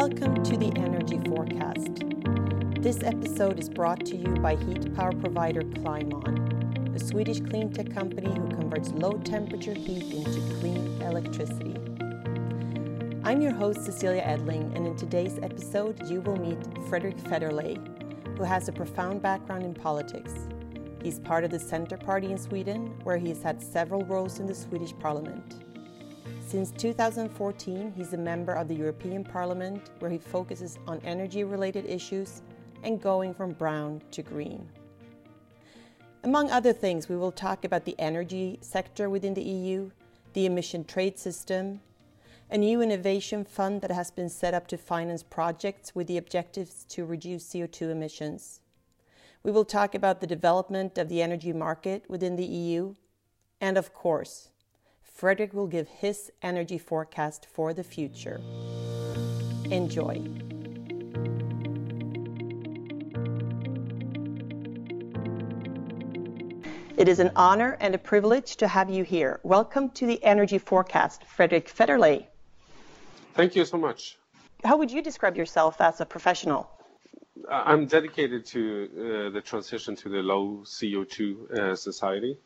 Welcome to the Energy Forecast. This episode is brought to you by heat power provider Climeon, a Swedish clean tech company who converts low temperature heat into clean electricity. I'm your host, Cecilia Edling, and in today's episode, you will meet Fredrick Federley, who has a profound background in politics. He's part of the Centre Party in Sweden, where he has had several roles in the Swedish parliament. Since 2014, he's a member of the European Parliament, where he focuses on energy related issues and going from brown to green. Among other things, we will talk about the energy sector within the EU, the emission trade system, a new innovation fund that has been set up to finance projects with the objectives to reduce CO2 emissions. We will talk about the development of the energy market within the EU, and of course, Fredrick will give his energy forecast for the future. Enjoy. It is an honor and a privilege to have you here. Welcome to the Energy Forecast, Frederick Federley. Thank you so much. How would you describe yourself as a professional? I'm dedicated to uh, the transition to the low CO2 uh, society.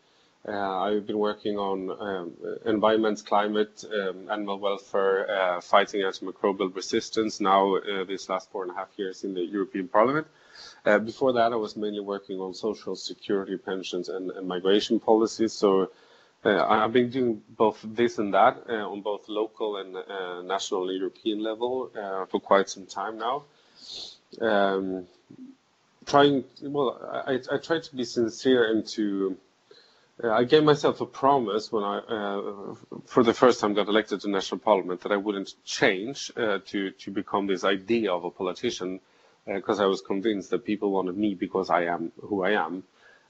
Uh, I've been working on um, environment, climate, um, animal welfare, uh, fighting antimicrobial resistance now uh, these last four and a half years in the European Parliament. Uh, before that, I was mainly working on social security, pensions, and, and migration policies. So uh, I've been doing both this and that uh, on both local and national and European level for quite some time now. Um, trying, well, I, I try to be sincere and to uh, I gave myself a promise when I, uh, for the first time, got elected to national parliament that I wouldn't change uh, to to become this idea of a politician, because uh, I was convinced that people wanted me because I am who I am,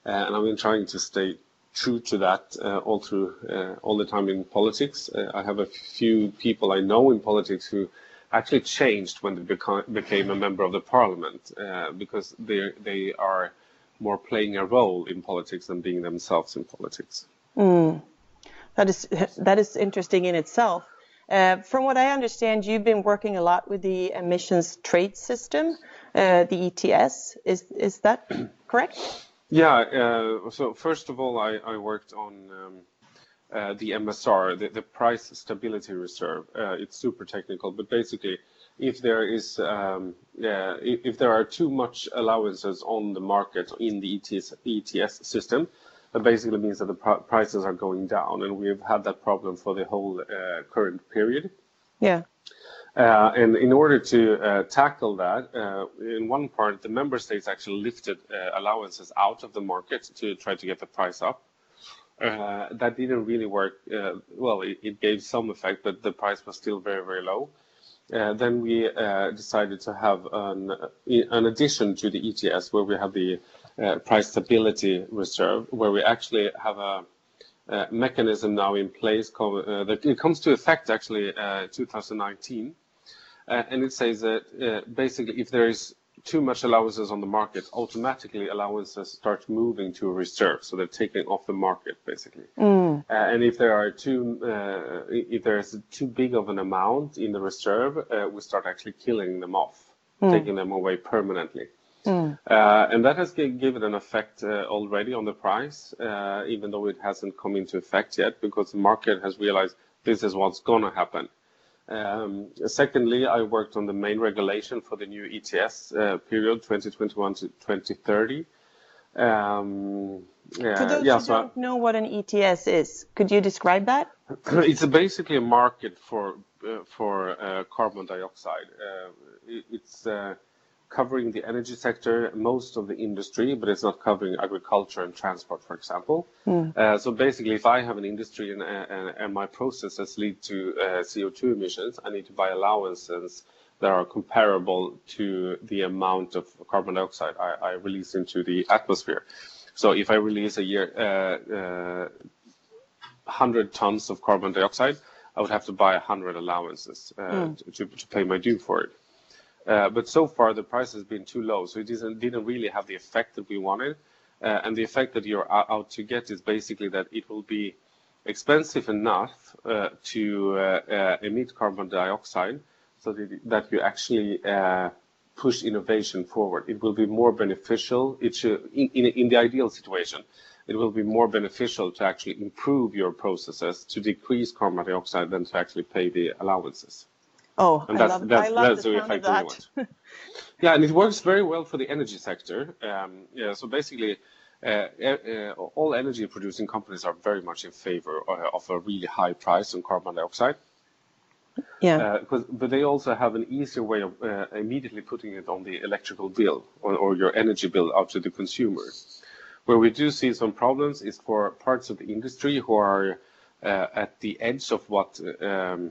uh, and I've been trying to stay true to that all through all the time in politics. I have a few people I know in politics who actually changed when they beca- became a member of the parliament because they they are more playing a role in politics than being themselves in politics. Mm. That is that is interesting in itself. Uh, from what I understand, you've been working a lot with the emissions trade system, uh, the ETS. Is is that correct? Yeah. Uh, so first of all, I, I worked on um, uh, the MSR, the, the, Price Stability Reserve. Uh, it's super technical, but basically if there is um, yeah, if there are too much allowances on the market in the ETS, ETS system, that basically means that the pr prices are going down, and we've had that problem for the whole uh, current period. Yeah. Uh, and in order to uh, tackle that, uh, in one part, the member states actually lifted uh, allowances out of the market to try to get the price up. Uh, that didn't really work. well, it, it, gave some effect, but the price was still very, very low. Uh, then we uh, decided to have an, an addition to the ETS where we have the uh, price stability reserve, where we actually have a, a mechanism now in place called, uh, that it comes to effect actually uh, 2019. Uh, and it says that basically if there is too much allowances on the market, automatically allowances start moving to a reserve. So they're taken off the market, basically. Mm. Uh, and if there are too, uh, if there's too big of an amount in the reserve, uh, we start actually killing them off, mm. taking them away permanently. Mm. Uh, and that has given an effect uh, already on the price, uh, even though it hasn't come into effect yet, because the market has realized this is what's going to happen. Um, secondly, I worked on the main regulation for the new ETS uh, period 2021 to 2030. Um, yeah, for those yeah, who so don't know what an ETS is, could you describe that? It's basically a market for uh, for uh, carbon dioxide. Uh, it, it's uh, covering the energy sector, most of the industry, but it's not covering agriculture and transport, for example. Mm. Uh, so basically, if I have an industry and, and, and my processes lead to uh, CO2 emissions, I need to buy allowances that are comparable to the amount of carbon dioxide I, I release into the atmosphere. So if I release a year uh, 100 uh, tons of carbon dioxide, I would have to buy 100 allowances mm. to, to pay my due for it. Uh, but so far, the price has been too low, so it didn't really have the effect that we wanted. Uh, and the effect that you're out to get is basically that it will be expensive enough uh, to emit carbon dioxide so that, you actually push innovation forward. It will be more beneficial. It should, in the ideal situation, it will be more beneficial to actually improve your processes to decrease carbon dioxide than to actually pay the allowances. Oh, and I love, that's, I love the, effect we want. yeah, and it works very well for the energy sector. Um, yeah, so basically, uh, uh, all energy producing companies are very much in favor of a really high price on carbon dioxide. Yeah. Uh, but they also have an easier way of uh, immediately putting it on the electrical bill or, or, your energy bill out to the consumer. Where we do see some problems is for parts of the industry who are uh, at the edge of what um, uh,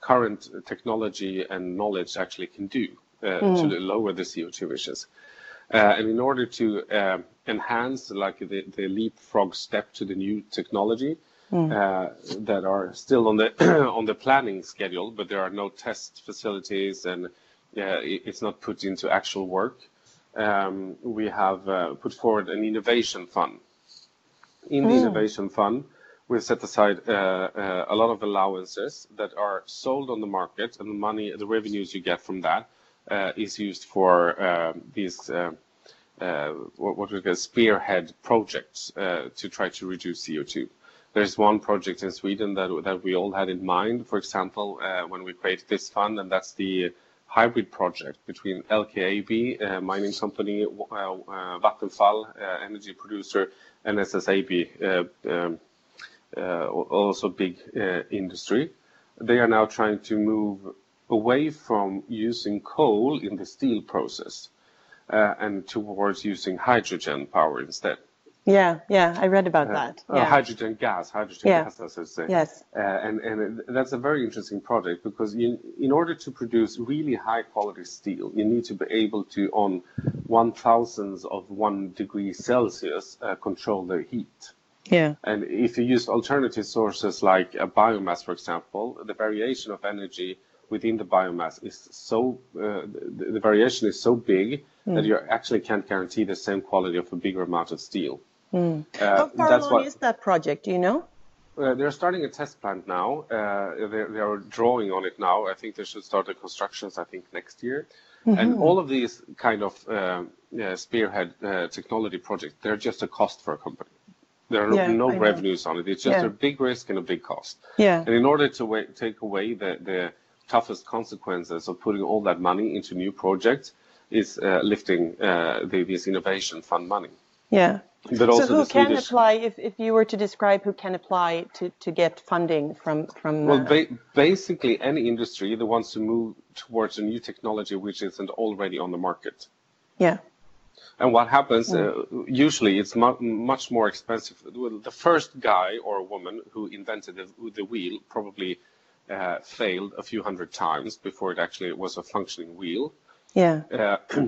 current technology and knowledge actually can do mm. to lower the CO2 emissions. Uh, and in order to uh, enhance like the, the leapfrog step to the new technology, Mm. Uh, that are still on the on the planning schedule, but there are no test facilities and uh, it's not put into actual work. Um, we have uh, put forward an innovation fund. In the mm. innovation fund, we've set aside uh, uh, a lot of allowances that are sold on the market, and the money, the revenues you get from that, uh, is used for um, these. what, what we call spearhead projects to try to reduce CO2. There's one project in Sweden that that we all had in mind, for example, uh, when we created this fund, and that's the HYBRIT project between LKAB, uh, mining company, uh, uh, Vattenfall, uh, energy producer, and SSAB, uh, um, also big industry. They are now trying to move away from using coal in the steel process and towards using hydrogen power instead. Yeah, yeah, I read about uh, that. Uh, hydrogen gas, hydrogen yeah. gas, as I say. Yes. Uh, and and that's a very interesting project because you, in order to produce really high quality steel, you need to be able to, on one thousandth of one degree Celsius, uh, control the heat. Yeah. And if you use alternative sources like a biomass, for example, the variation of energy within the biomass is so uh, the, the, variation is so big mm. that you actually can't guarantee the same quality of a bigger amount of steel. Mm. How far along what, is that project? Do you know? Uh, they're starting a test plant now. Uh, they, they, are drawing on it now. I think they should start the constructions. I think next year. Mm-hmm. And all of these kind of uh, spearhead uh, technology projects, they're just a cost for a company. There are yeah, no, no revenues on it. It's just yeah. a big risk and a big cost. Yeah. And in order to take away the, the toughest consequences of putting all that money into new projects, is uh, lifting uh, the, this innovation fund money. Yeah. But also so who can Swedish... apply if, if you were to describe who can apply to, to get funding from from well uh... ba basically any industry that wants to move towards a new technology which isn't already on the market yeah and what happens mm. uh, usually it's mu much more expensive well, the first guy or woman who invented the, the wheel probably uh, failed a few hundred times before it actually was a functioning wheel yeah uh,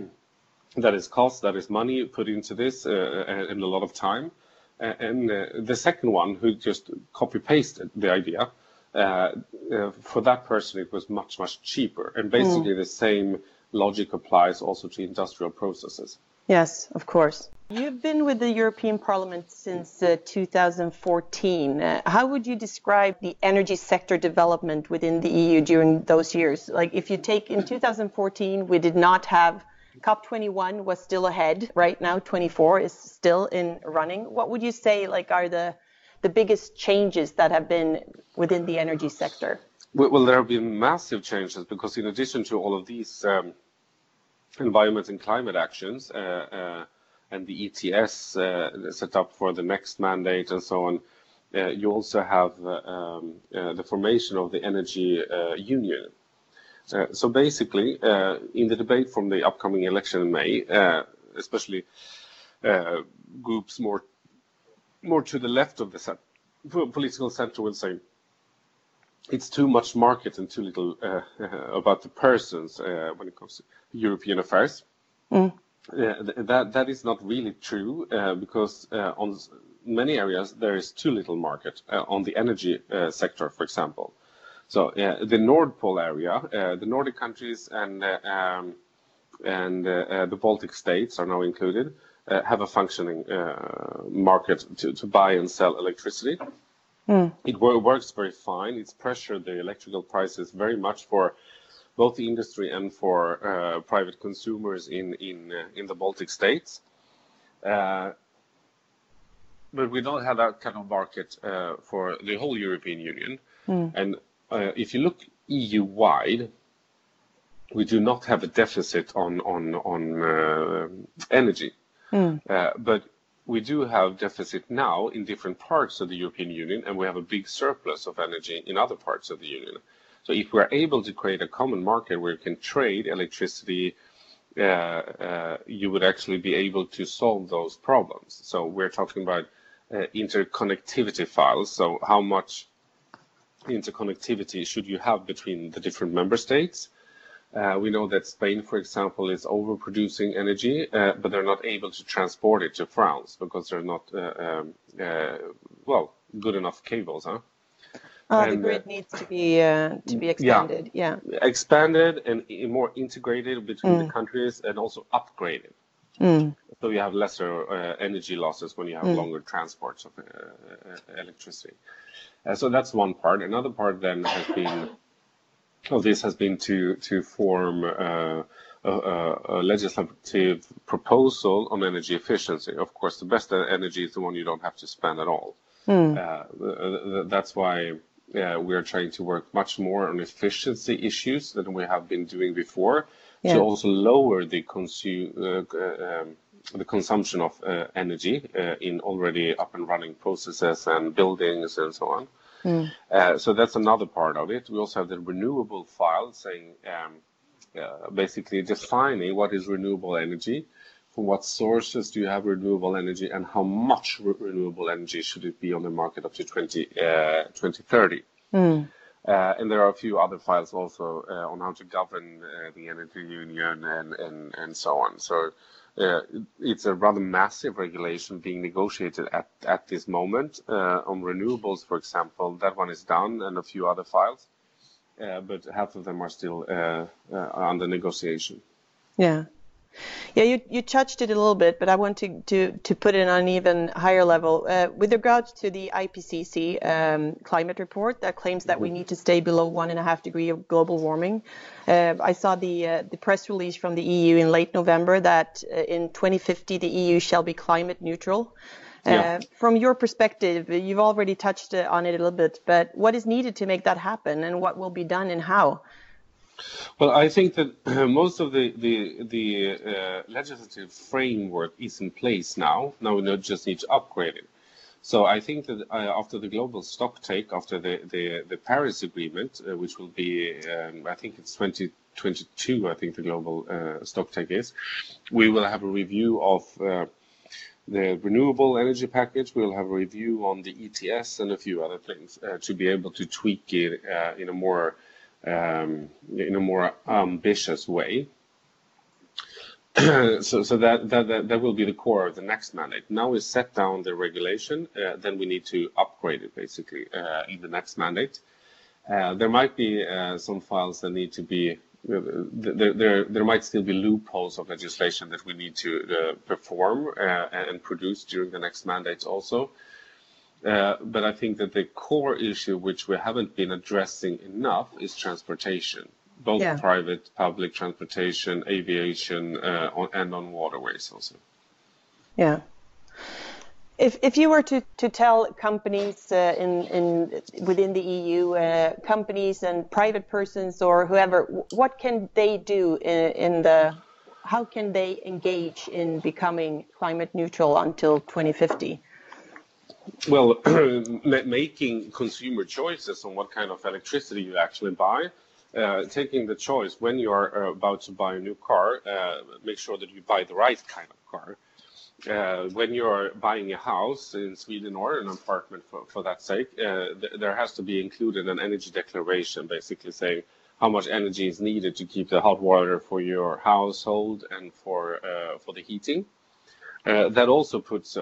that is cost, that is money put into this uh, and a lot of time. And uh, the second one, who just copy pasted the idea, uh, uh, for that person it was much much cheaper. And basically mm. the same logic applies also to industrial processes. Yes, of course. You've been with the European Parliament since uh, 2014. Uh, how would you describe the energy sector development within the EU during those years? Like, if you take in 2014, we did not have COP21 was still ahead. Right now, 24 is still in running. What would you say like are the the biggest changes that have been within the energy sector? Well, well there have been massive changes because in addition to all of these um, environment and climate actions uh, uh, and the ETS uh, set up for the next mandate and so on, you also have um, the formation of the energy union. So basically, in the debate from the upcoming election in May, especially groups more more to the left of the political center will say it's too much market and too little uh, about the persons uh, when it comes to European affairs. Mm. Uh, that that is not really true because on many areas there is too little market on the energy sector, for example. So the Nord Pool area, uh, the Nordic countries and uh, um, and uh, the Baltic states are now included, have a functioning market to, to buy and sell electricity. Mm. It works very fine. It's pressured the electrical prices very much for both the industry and for uh, private consumers in in uh, in the Baltic states. Uh, but we don't have that kind of market for the whole European Union. Hmm. And if you look EU-wide, we do not have a deficit on energy. Hmm. But we do have deficit now in different parts of the European Union, and we have a big surplus of energy in other parts of the Union. So if we're able to create a common market where you can trade electricity, uh, uh, you would actually be able to solve those problems. So we're talking about uh, interconnectivity files. So how much interconnectivity should you have between the different member states? We know that Spain, for example, is overproducing energy, but they're not able to transport it to France because they're not, um, well, good enough cables. Oh, the uh, grid needs to be uh, to be expanded. Yeah. Expanded and more integrated between the mm. countries and also upgraded. Mm. So you have lesser uh, energy losses when you have mm. longer transports of electricity. So that's one part. Another part then has been, of this has been to to form a legislative proposal on energy efficiency. Of course, the best energy is the one you don't have to spend at all. That's why Uh, we are trying to work much more on efficiency issues than we have been doing before to also lower the consume uh, um, the consumption of uh, energy in already up and running processes and buildings and so on. Mm. So that's another part of it. We also have the renewable file saying um, basically defining what is renewable energy, from what sources do you have renewable energy, and how much renewable energy should it be on the market up to 2030. Uh, hmm. uh, and there are a few other files also uh, on how to govern the energy union and and so on. So it's a rather massive regulation being negotiated at this moment on renewables, for example. That one is done and a few other files, but half of them are still under negotiation. Yeah. Yeah, you touched it a little bit, but I want to put it on an even higher level. Uh, with regards to the IPCC um, climate report that claims that we mm-hmm. need to stay below 1.5 degrees of global warming, uh, I saw uh, the press release from the EU in late November that in 2050, the EU shall be climate neutral. From your perspective, you've already touched on it a little bit, but what is needed to make that happen and what will be done and how? Well, I think that most of the the uh, legislative framework is in place now. Now we just need to upgrade it. So I think that uh, after the global stocktake, after the Paris Agreement, uh, which will be, um, I think it's 2022, I think the global stocktake is, we will have a review of the renewable energy package. We'll have a review on the ETS and a few other things to be able to tweak it in a more Um, ambitious way. So that that that will be the core of the next mandate. Now we set down the regulation, uh, then we need to upgrade it basically uh, in the next mandate. Uh, there might be some files that need to be, there might still be loopholes of legislation that we need to perform and produce during the next mandate also. Uh, but I think that the core issue, which we haven't been addressing enough, is transportation, both private, public transportation, aviation, uh, and on waterways also. Yeah. If if you were to to tell companies uh, in in within the EU, companies and private persons or whoever, what can they do in the, how can they engage in becoming climate neutral until 2050? Well, making consumer choices on what kind of electricity you actually buy, uh, taking the choice when you are uh, about to buy a new car, uh, make sure that you buy the right kind of car. When you are buying a house in Sweden or an apartment for for that sake, there has to be included an energy declaration basically saying how much energy is needed to keep the hot water for your household and for, for the heating. That also puts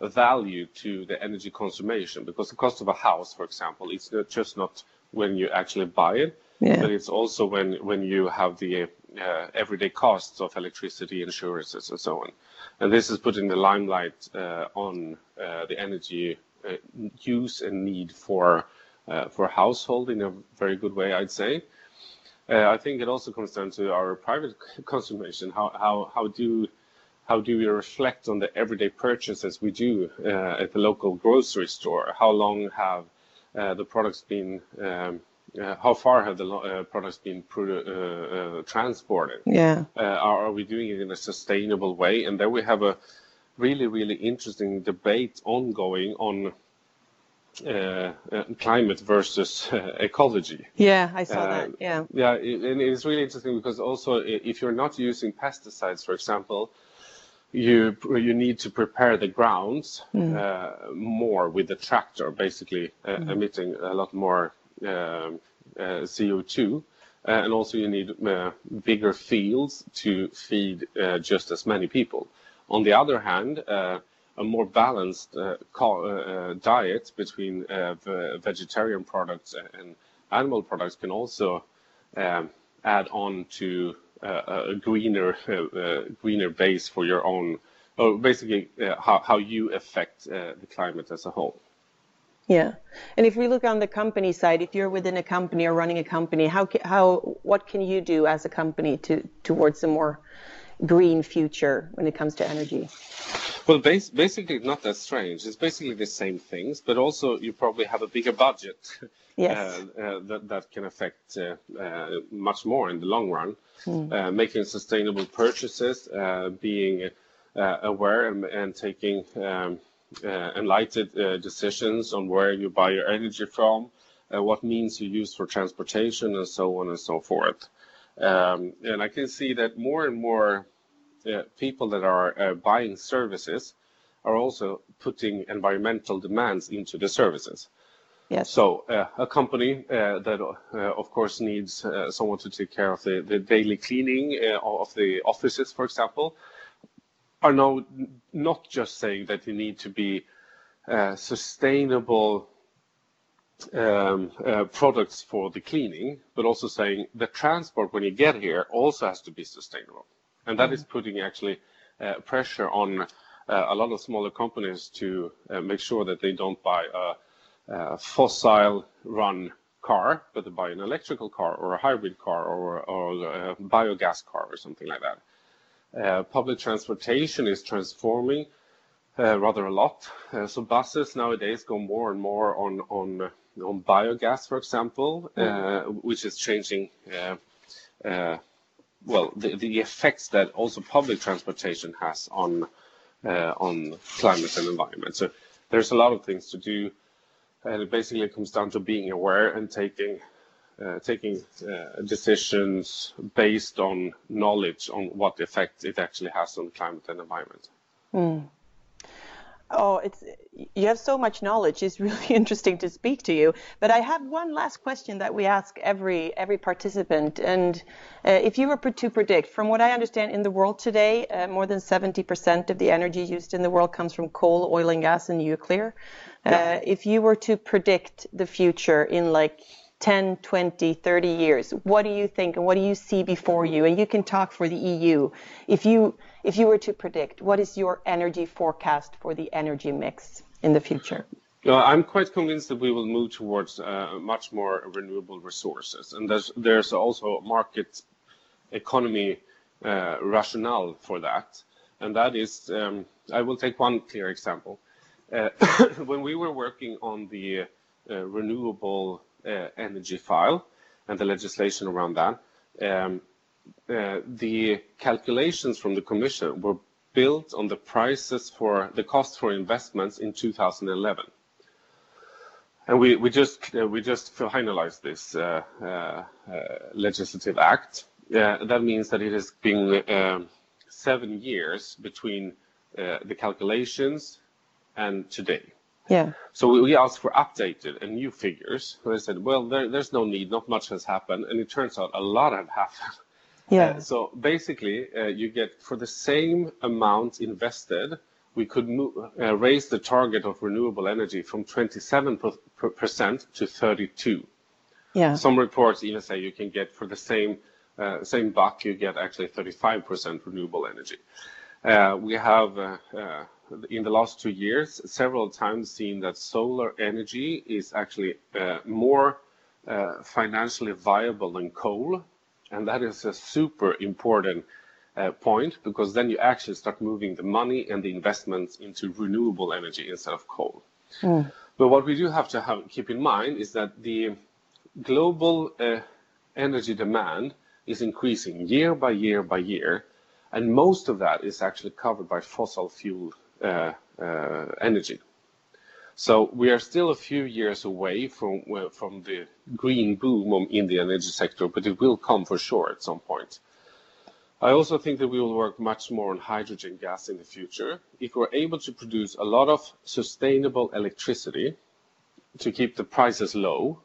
a value to the energy consumption because the cost of a house, for example, it's not just not when you actually buy it, but it's also when when you have the uh, everyday costs of electricity, insurances, and so on. And this is putting the limelight uh, on uh, the energy use and need for for household in a very good way, I'd say. I think it also comes down to our private consumption. How do we reflect on the everyday purchases we do uh, at the local grocery store? How long have uh, the products been, um, uh, how far have the products been transported? Yeah. Are we doing it in a sustainable way? And there we have a really really interesting debate ongoing on climate versus ecology. Yeah, I saw that. Um, yeah. Yeah. And it's really interesting because also if you're not using pesticides, for example, you you need to prepare the grounds mm. uh, more with the tractor, basically uh, mm-hmm. emitting a lot more um, uh, CO2. and Also you need bigger fields to feed just as many people. On the other hand, a more balanced diet between vegetarian products and animal products can also um, add on to a greener uh, uh, greener base for your own, or basically uh, how you affect the climate as a whole. Yeah. And if we look on the company side, if you're within a company or running a company, how how what can you do as a company to towards a more green future when it comes to energy? Well, basically not that strange. It's basically the same things, but also you probably have a bigger budget. Uh, yes uh, that can affect uh, much more in the long run. Hmm. Making sustainable purchases, being aware and taking um, enlightened decisions on where you buy your energy from, what means you use for transportation, and so on and so forth. Um, and I can see that more and more people that are uh, buying services are also putting environmental demands into the services. Yes. So uh, a company uh, that, of course, needs someone to take care of the daily cleaning of the offices, for example, are now not just saying that you need to be sustainable um, products for the cleaning, but also saying the transport when you get here also has to be sustainable. And that mm. is putting actually uh, pressure on uh, a lot of smaller companies to uh, make sure that they don't buy a fossil-run car, but they buy an electrical car or a hybrid car or a biogas car or something like that. Public transportation is transforming rather a lot. So buses nowadays go more and more on biogas, for example, mm. which is changing the the effects that also public transportation has on uh, on climate and environment. So there's a lot of things to do, and it basically comes down to being aware and taking uh, taking uh, decisions based on knowledge on what effect it actually has on climate and environment. Hmm. Oh, it's you have so much knowledge. It's really interesting to speak to you. But I have one last question that we ask every every participant. And uh, if you were to predict, from what I understand in the world today, uh, more than 70% of the energy used in the world comes from coal, oil and gas, and nuclear. Yeah. Uh, if you were to predict the future in 10, 20, 30 years, what do you think and what do you see before you? And you can talk for the EU. If you if you were to predict, what is your energy forecast for the energy mix in the future? I'm quite convinced that we will move towards uh, much more renewable resources. And there's there's also a market economy uh, rationale for that. And that is, um, I will take one clear example. Uh, when we were working on the renewable Uh, energy file and the legislation around that, um, uh, the calculations from the commission were built on the prices for the cost for investments in 2011. We we just uh, we just finalized this uh, legislative act. That means that it has been um, seven years between the calculations and today. Yeah. So we asked for updated and new figures. They said, "Well, there's no need. Not much has happened." And it turns out a lot have happened. Yeah. Uh, so basically, uh, you get for the same amount invested, we could uh, raise the target of renewable energy from 27% to 32. Yeah. Some reports even say you can get for the same same buck, you get actually 35% renewable energy. We have, in the last two years, several times seen that solar energy is actually more financially viable than coal And that is a super important uh, point because then you actually start moving the money and the investments into renewable energy instead of coal. Mm. But what we do have to have, keep in mind is that the global uh, energy demand is increasing year by year by year, and most of that is actually covered by fossil fuel uh, uh, energy. So we are still a few years away from from the green boom in the energy sector, but it will come for sure at some point. I also think that we will work much more on hydrogen gas in the future. If we're able to produce a lot of sustainable electricity to keep the prices low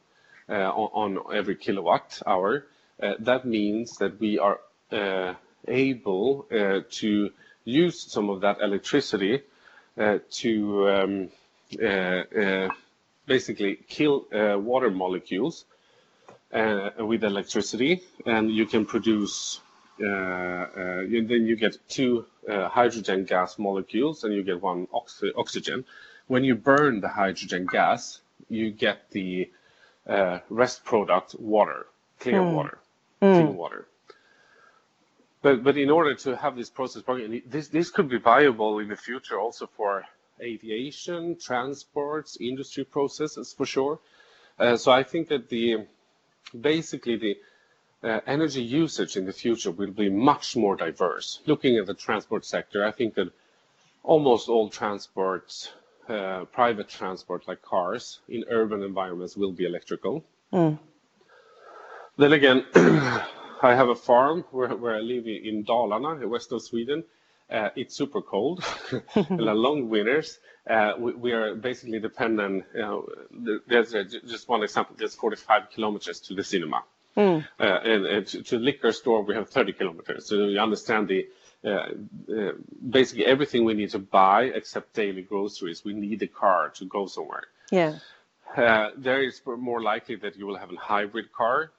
uh, on, on, every kilowatt hour, uh, that means that we are uh, able uh, to use some of that electricity uh, to um, uh, basically kill water molecules with electricity, and you can produce uh, uh, then you get two uh, hydrogen gas molecules and you get one oxy oxygen. When you burn the hydrogen gas, you get the rest product water, clear mm. water, mm. clean water. But, but in order to have this process working, this, this could be viable in the future also for aviation, transports, industry processes for sure. Uh, so I think that the basically the uh, energy usage in the future will be much more diverse. Looking at the transport sector, I think that almost all transport, uh, private transport like cars in urban environments will be electrical. Mm. Then again, I have a farm where, where I live in Dalarna, west of Sweden. Uh, it's super cold, long winters. Uh, we, we, are basically dependent. You know, there's a, just one example. There's 45 kilometers to the cinema. Mm. Uh, and, and to, to, liquor store, we have 30 kilometers. So you understand the uh, uh, basically everything we need to buy except daily groceries. We need a car to go somewhere. Yeah. Uh, there is more likely that you will have a hybrid car.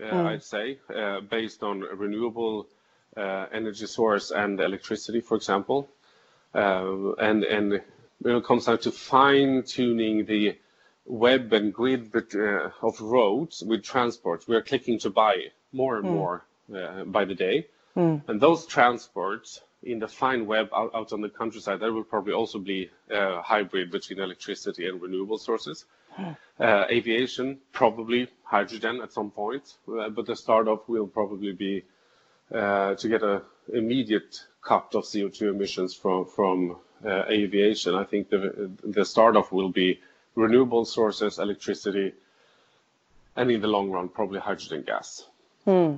I'd say, uh, based on a renewable energy source and electricity, for example. and and when it comes down to fine tuning the web and grid uh, of roads with transport, We are clicking to buy more and mm. more uh, by the day. Mm. And those transports in the fine web out, out, on the countryside, that will probably also be uh, hybrid between electricity and renewable sources. Mm. aviation, probably hydrogen at some point, uh, but the startup will probably be uh, to get an immediate cut of CO2 emissions from, from aviation. I think the, the startup will be renewable sources, electricity, and in the long run, probably hydrogen gas. Hmm.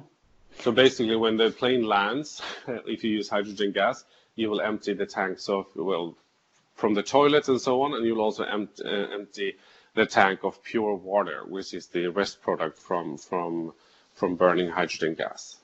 So basically, when the plane lands, if you use hydrogen gas, you will empty the tanks of, well, from the toilets and so on, and you'll also empt, uh, empty the tank of pure water, which is the rest product from, from, from burning hydrogen gas.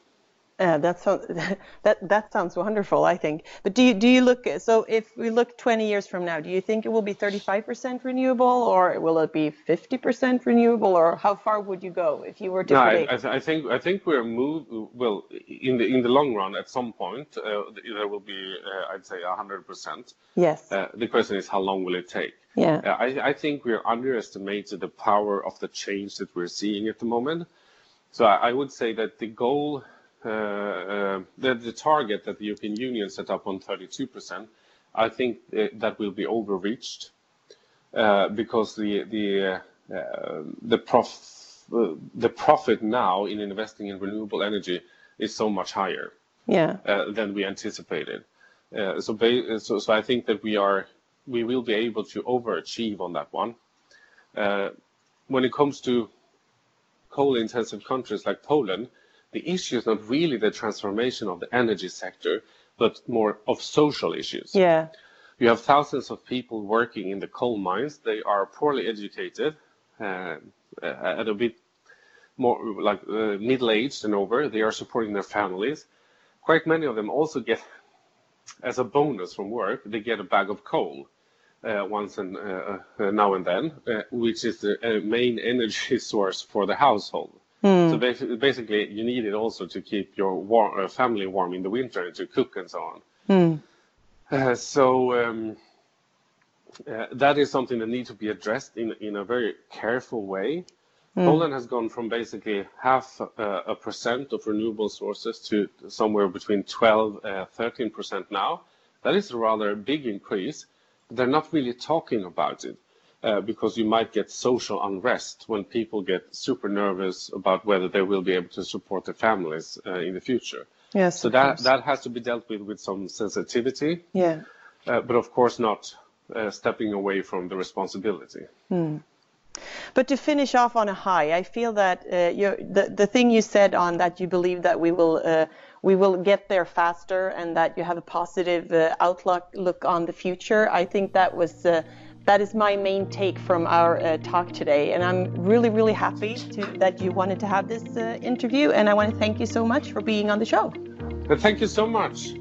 Yeah, that sounds that that sounds wonderful. I think. But do you do you look so if we look 20 years from now, do you think it will be 35% renewable, or will it be 50% renewable, or how far would you go if you were to? No? I, I, th- I think I think we're move well in the in the long run. At some point, uh, there will be uh, I'd say 100%. Yes. Uh, the question is how long will it take? Yeah. Uh, I I think we're underestimated the power of the change that we're seeing at the moment. So I, I would say that the goal uh, uh, the target that the European Union set up on 32%, I think uh, that will be overreached because the the the prof the profit now in investing in renewable energy is so much higher than we anticipated. So so I think that we are we will be able to overachieve on that one. When it comes to coal-intensive countries like Poland, the issue is not really the transformation of the energy sector, but more of social issues. Yeah. You have thousands of people working in the coal mines. They are poorly educated, uh, at a bit more like uh, middle-aged and over. They are supporting their families. Quite many of them also get, as a bonus from work, they get a bag of coal uh, once and uh, uh, now and then, uh, which is the main energy source for the household. Mm. So basically, you need it also to keep your war- uh, family warm in the winter and to cook and so on. Mm. Uh, so um, uh, that is something that needs to be addressed in in a very careful way. Mm. Poland has gone from basically half uh, a percent of renewable sources to somewhere between 12, uh, 13 percent now. That is a rather big increase. They're not really talking about it. Uh, because you might get social unrest when people get super nervous about whether they will be able to support their families uh, in the future. Yes. So that that has to be dealt with with some sensitivity. Yeah. Uh, but of course not uh, stepping away from the responsibility. Hmm. But to finish off on a high, I feel that uh, the the thing you said on that you believe that we will uh, we will get there faster and that you have a positive uh, outlook look on the future. I think that was uh, that is my main take from our uh, talk today. And I'm really, really happy to, that you wanted to have this uh, interview. And I want to thank you so much for being on the show. Thank you so much.